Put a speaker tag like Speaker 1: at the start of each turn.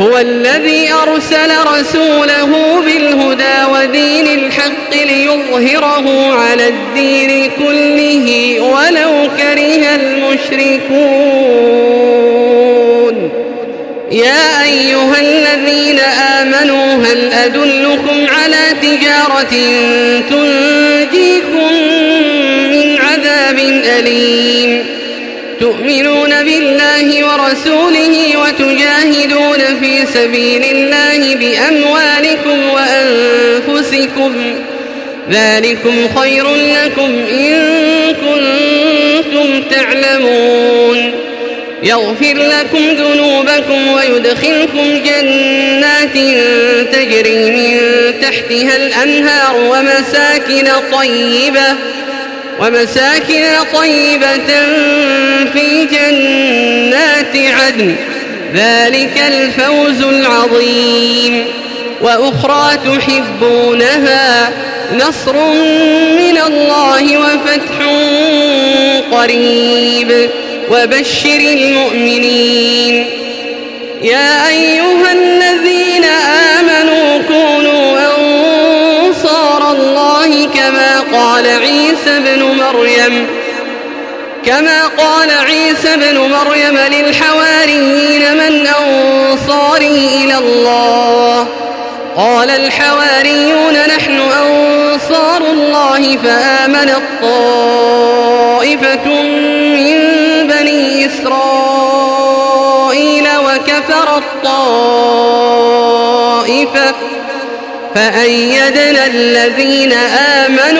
Speaker 1: هو الذي أرسل رسوله بالهدى ودين الحق ليظهره على الدين كله ولو كره المشركون. يا أيها الذين آمنوا هل أدلكم على تجارة تنجيكم من عذاب أليم؟ تؤمنون بالله ورسوله وتجاهدون سبيل الله بأموالكم وأنفسكم. ذلكم خير لكم إن كنتم تعلمون. يغفر لكم ذنوبكم ويدخلكم جنات تجري من تحتها الأنهار ومساكن طيبة ومساكن طيبة في جنات عدن. ذلك الفوز العظيم. وأخرى تحبونها نصر من الله وفتح قريب. وبشر المؤمنين. يا أيها الذين آمنوا كونوا أنصار الله كما قال عيسى بن مريم. كما قال عيسى بن مريم للحواريين الله. قال الحواريون نحن أنصار الله فآمنت طائفة من بني إسرائيل وكفرت طائفة فأيدنا الذين آمنوا